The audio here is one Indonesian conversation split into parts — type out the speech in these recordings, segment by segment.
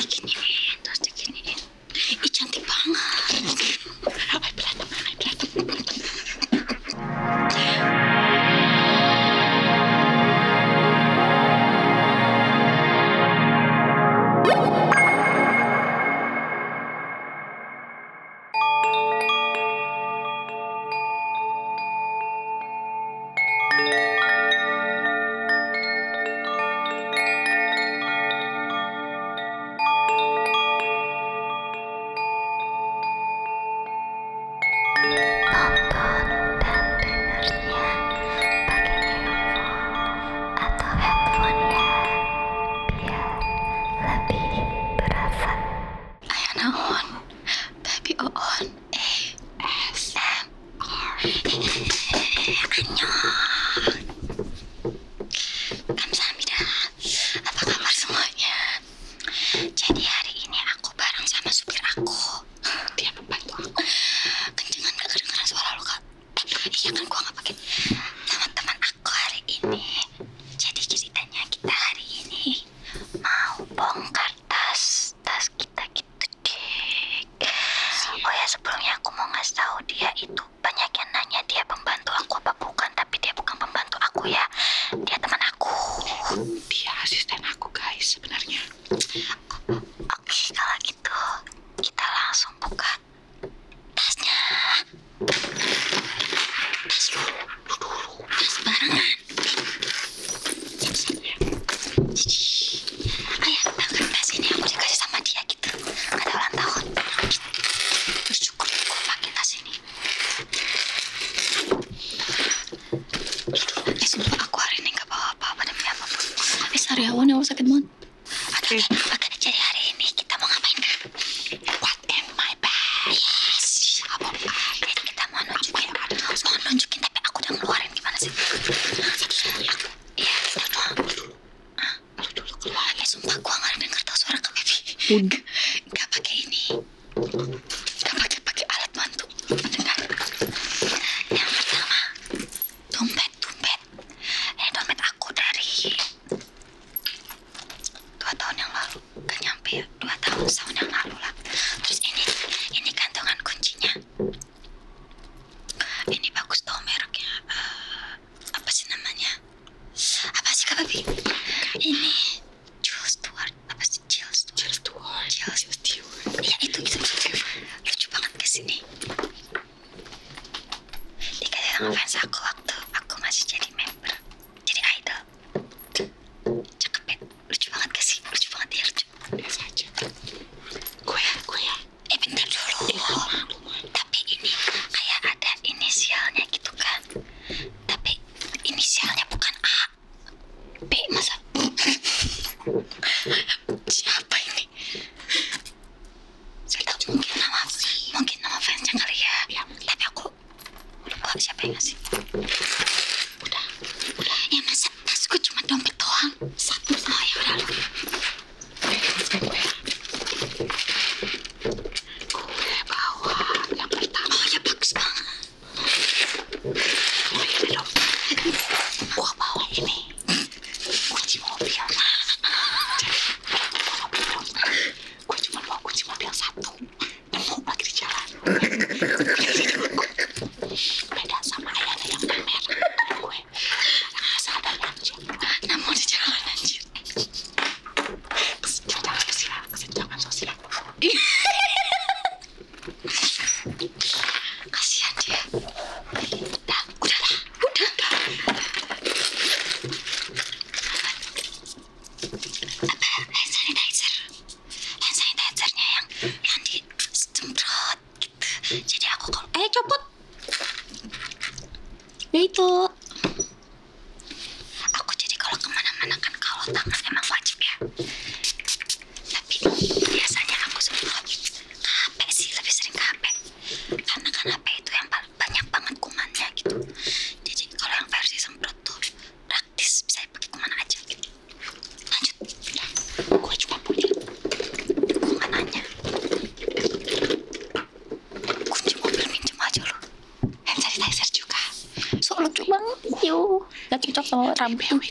Thank you. i ako sakit mo. Akin, akin. Ayo, dua. 冷凍。Mary,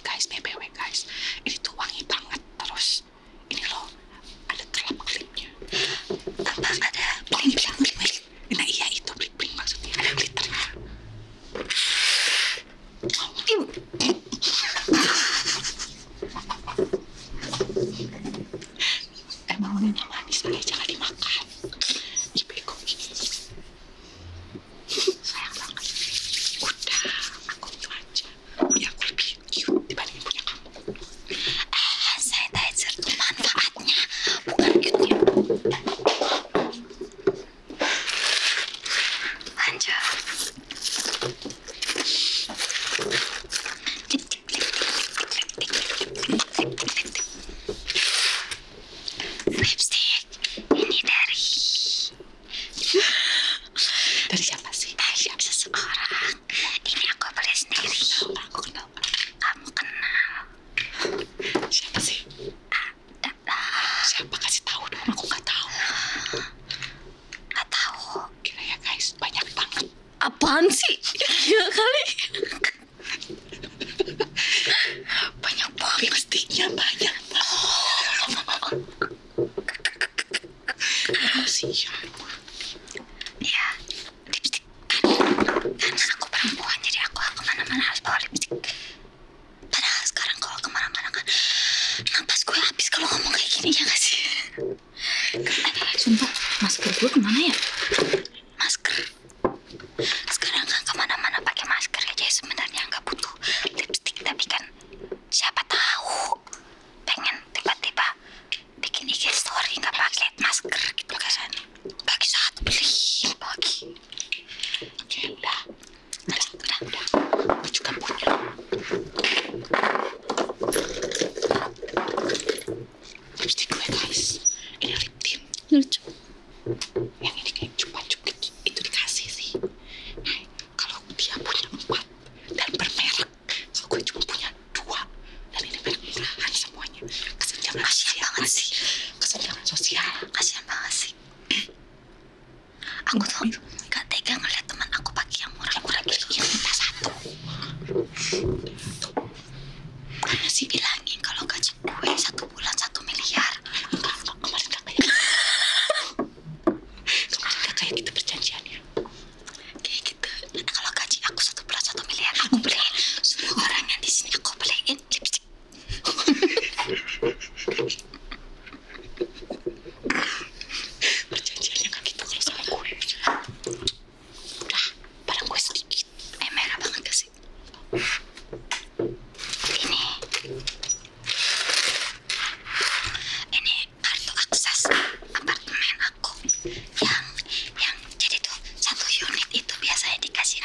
一下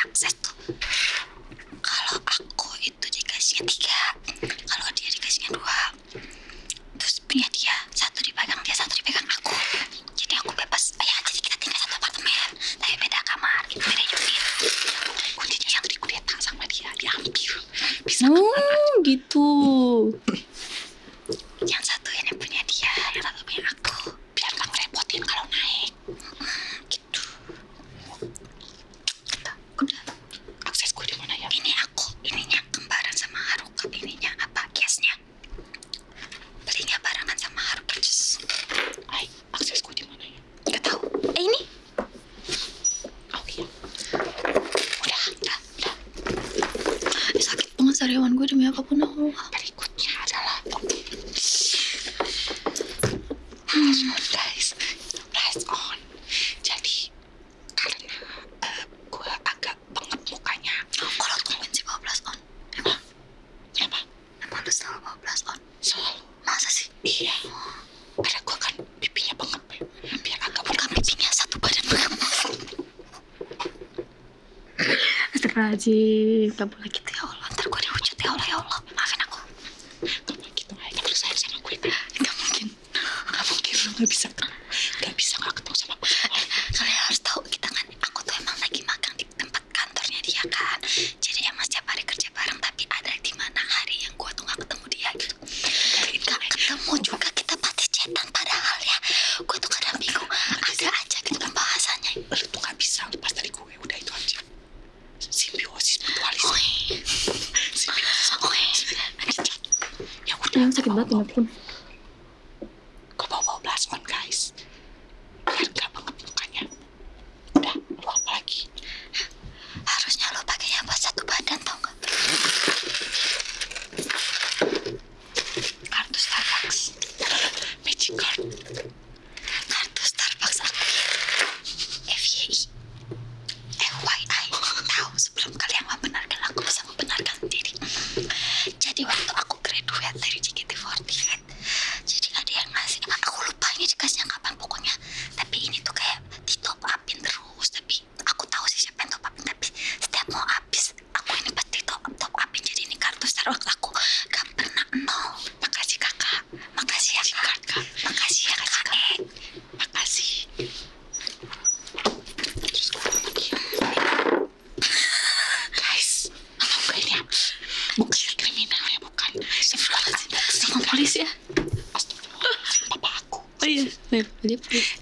relax. karyawan gue demi apa pun ya Allah. Berikutnya adalah hmm. guys, press on. Jadi karena uh, gue agak banget mukanya. Oh, kalau temen sih bawa blush on. Emang? Emang? Emang udah selalu bawa blush on? Selalu. Masa sih? Iya. Karena gue kan pipinya banget. Biar agak Bukan pipinya, satu badan bengep. Astagfirullahaladzim, gak boleh gitu ya Allah ya Allah ya Allah maafin aku mungkin gak mungkin lo gak bisa Pop.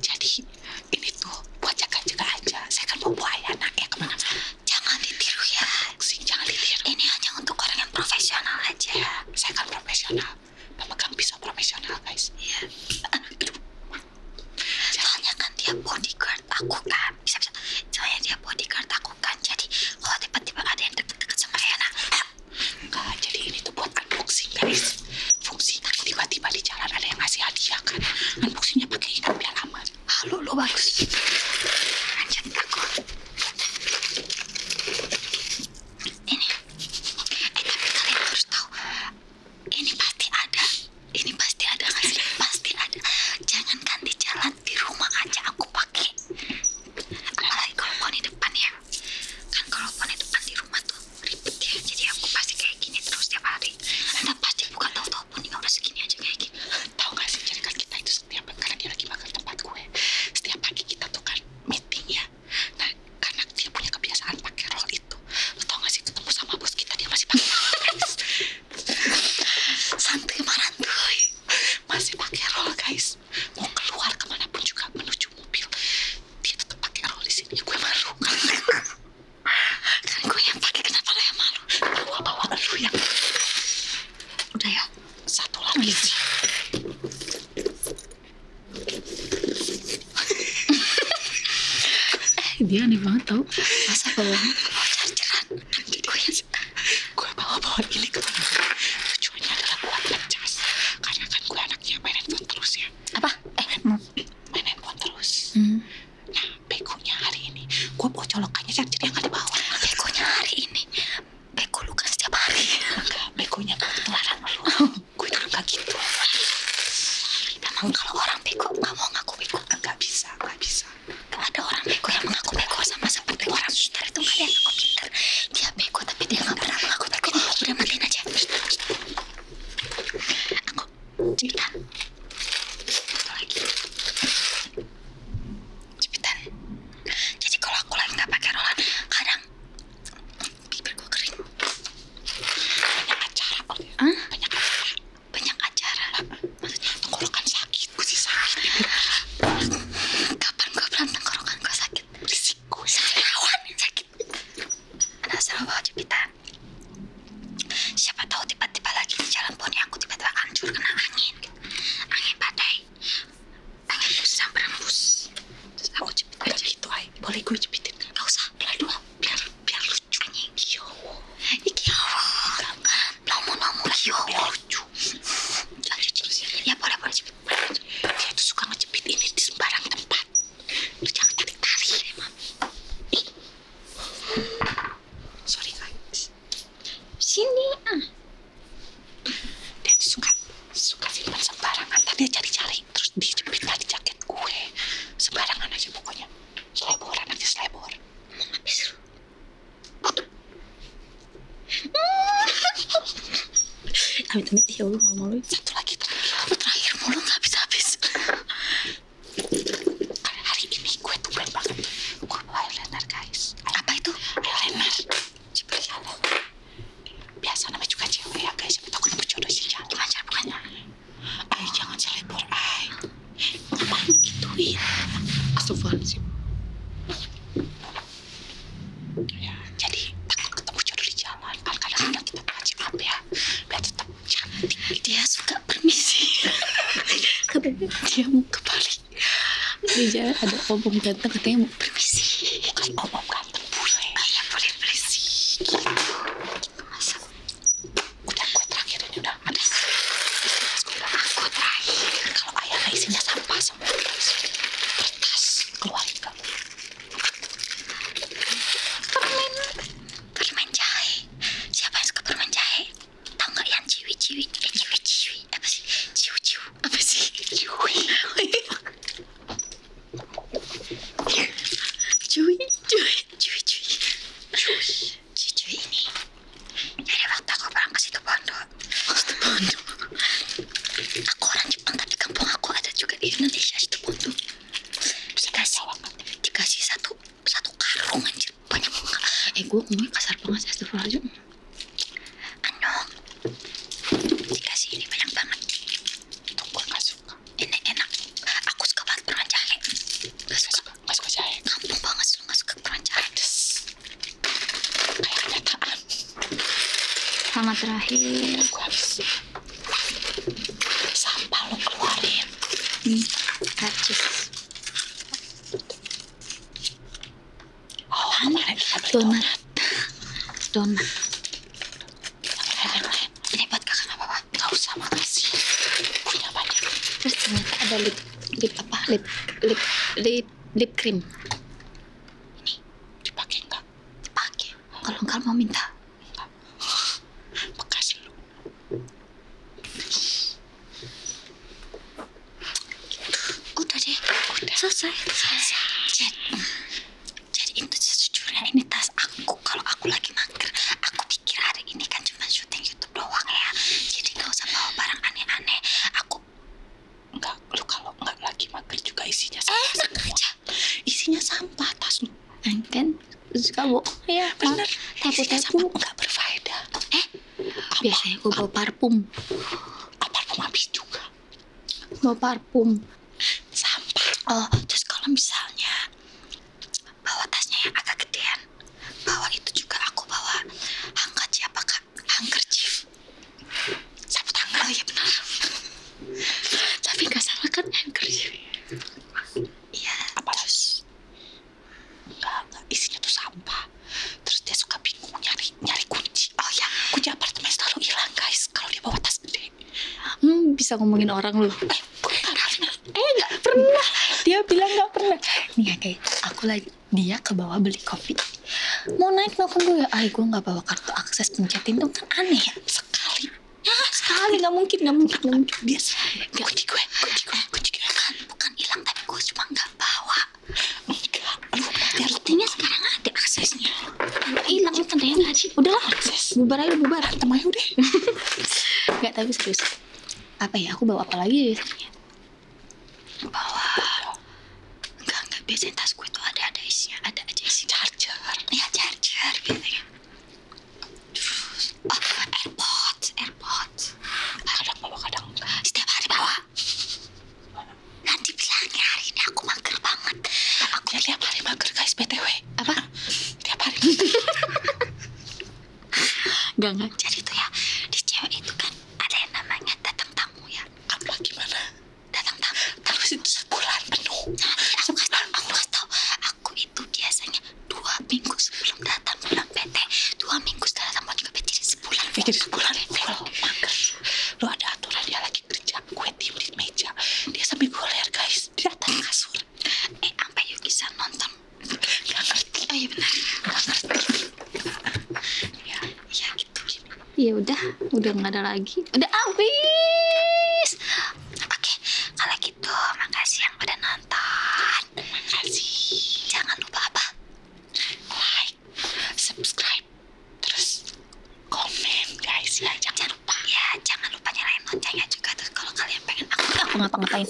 Jadi ini tuh buat jaga-jaga aja. Saya kan mau buaya anak ya ke mana Jangan ditiru ya. sing jangan ditiru. Ini hanya untuk orang yang profesional aja. Iya, saya kan profesional. Pemegang pisau profesional guys. Iya. Yeah. dia aneh banget tau. Masa kalau 还有他们跳舞的毛衣 dia mau ke Bali di jalan ada omong ganteng katanya mau pergi ngomongnya kasar banget sih astagfirullahaladzim anu dikasih ini banyak banget Itu gue gak suka. ini enak aku suka banget permen jahe gak suka Gak suka jahe. kampung banget sih lu gak suka permen jahe Pedes. Kayak kenyataan. sama terakhir Gue habis. Sampah lo keluarin. ini karcis Oh, beli donat lain-lain. ini buat kakak apa apa Gak usah, makasih. Punya banyak. terus ternyata ada lip lip apa lip lip lip lip cream Dipakai nggak? dipakai kalau enggak mau minta Nggak. Bekas lu. udah deh udah selesai jadi, jadi itu sejujurnya ini tas aku kalau aku lagi mager aku pikir hari ini kan cuma syuting YouTube doang ya jadi gak usah bawa barang aneh-aneh aku Enggak, lu kalau nggak lagi mager juga isinya enak sampah. aja Isinya sampah tas lu. kan suka bohong ya Bener. tapu Isinya sampah nggak berfaedah. eh biasanya gue bawa parfum Apa lu habis juga? bawa parfum Sampah. Oh, terus kalau misalnya bawa tasnya yang agak gedean, bawa itu juga aku bawa handkerchief apa kak? Handkerchief. Sapu tangan. Oh iya benar. Tapi nggak salah kan handkerchief? Iya. Apa terus? Enggak, enggak. Isinya tuh sampah. Terus dia suka bingung nyari nyari kunci. Oh ya, Kunci apartemen selalu hilang guys kalau dia bawa tas gede. hmm, bisa ngomongin orang lu. Eh, nggak. Eh nggak pernah. Dia bilang nggak pernah. Nih ya kayak aku lagi dia ke bawah beli kopi. Mau naik nelfon gue ya, ay gue nggak bawa kartu akses pencetin tuh kan aneh ya. Sekali. Sekali nggak mungkin nggak mungkin nggak mungkin. Selalu. Kunci gue, kunci gue, kunci gue. kan bukan hilang tapi gue cuma nggak bawa Enggak. Buktinya sekarang ada aksesnya Kalau hilang ada yang tadi udahlah akses. bubar aja bubar Temannya udah. nggak tapi serius apa ya aku bawa apa lagi ya biasanya bawa enggak enggak biasanya tas gue tuh ada ada isinya ada aja isi Charger. ya charger biasanya terus oh airpods airpods Kadang bawa kadang enggak. setiap hari bawa nanti bilangnya hari ini aku mager banget aku tiap hari mager guys, BTW. apa Tiap hari. Enggak, enggak. Jadi tuh ya, di cewek itu kan ada yang namanya datang tamu ya. Apa gimana? Datang tamu. Terus itu sebulan penuh. Nanti aku kasih tau, aku kasih tau. Aku itu biasanya dua minggu sebelum datang pulang PT. Dua minggu setelah datang juga PT. Jadi sebulan full mager. Lu ada aturan dia lagi kerja. Gue diem di meja. Dia sambil goler guys. Di atas kasur. Eh, sampai Yukisa nonton. Gak ngerti. Oh iya benar. Gak ngerti. Ya. Ya gitu. Ya udah, udah nggak ada lagi. Udah habis. Oke, kalau gitu makasih yang udah nonton. Makasih. Jangan lupa apa? Like. Subscribe. Terus komen guys ya. Jangan jangan lupa ya jangan lupa nyalain loncengnya juga terus kalau kalian pengen aku aku ngapa-ngapain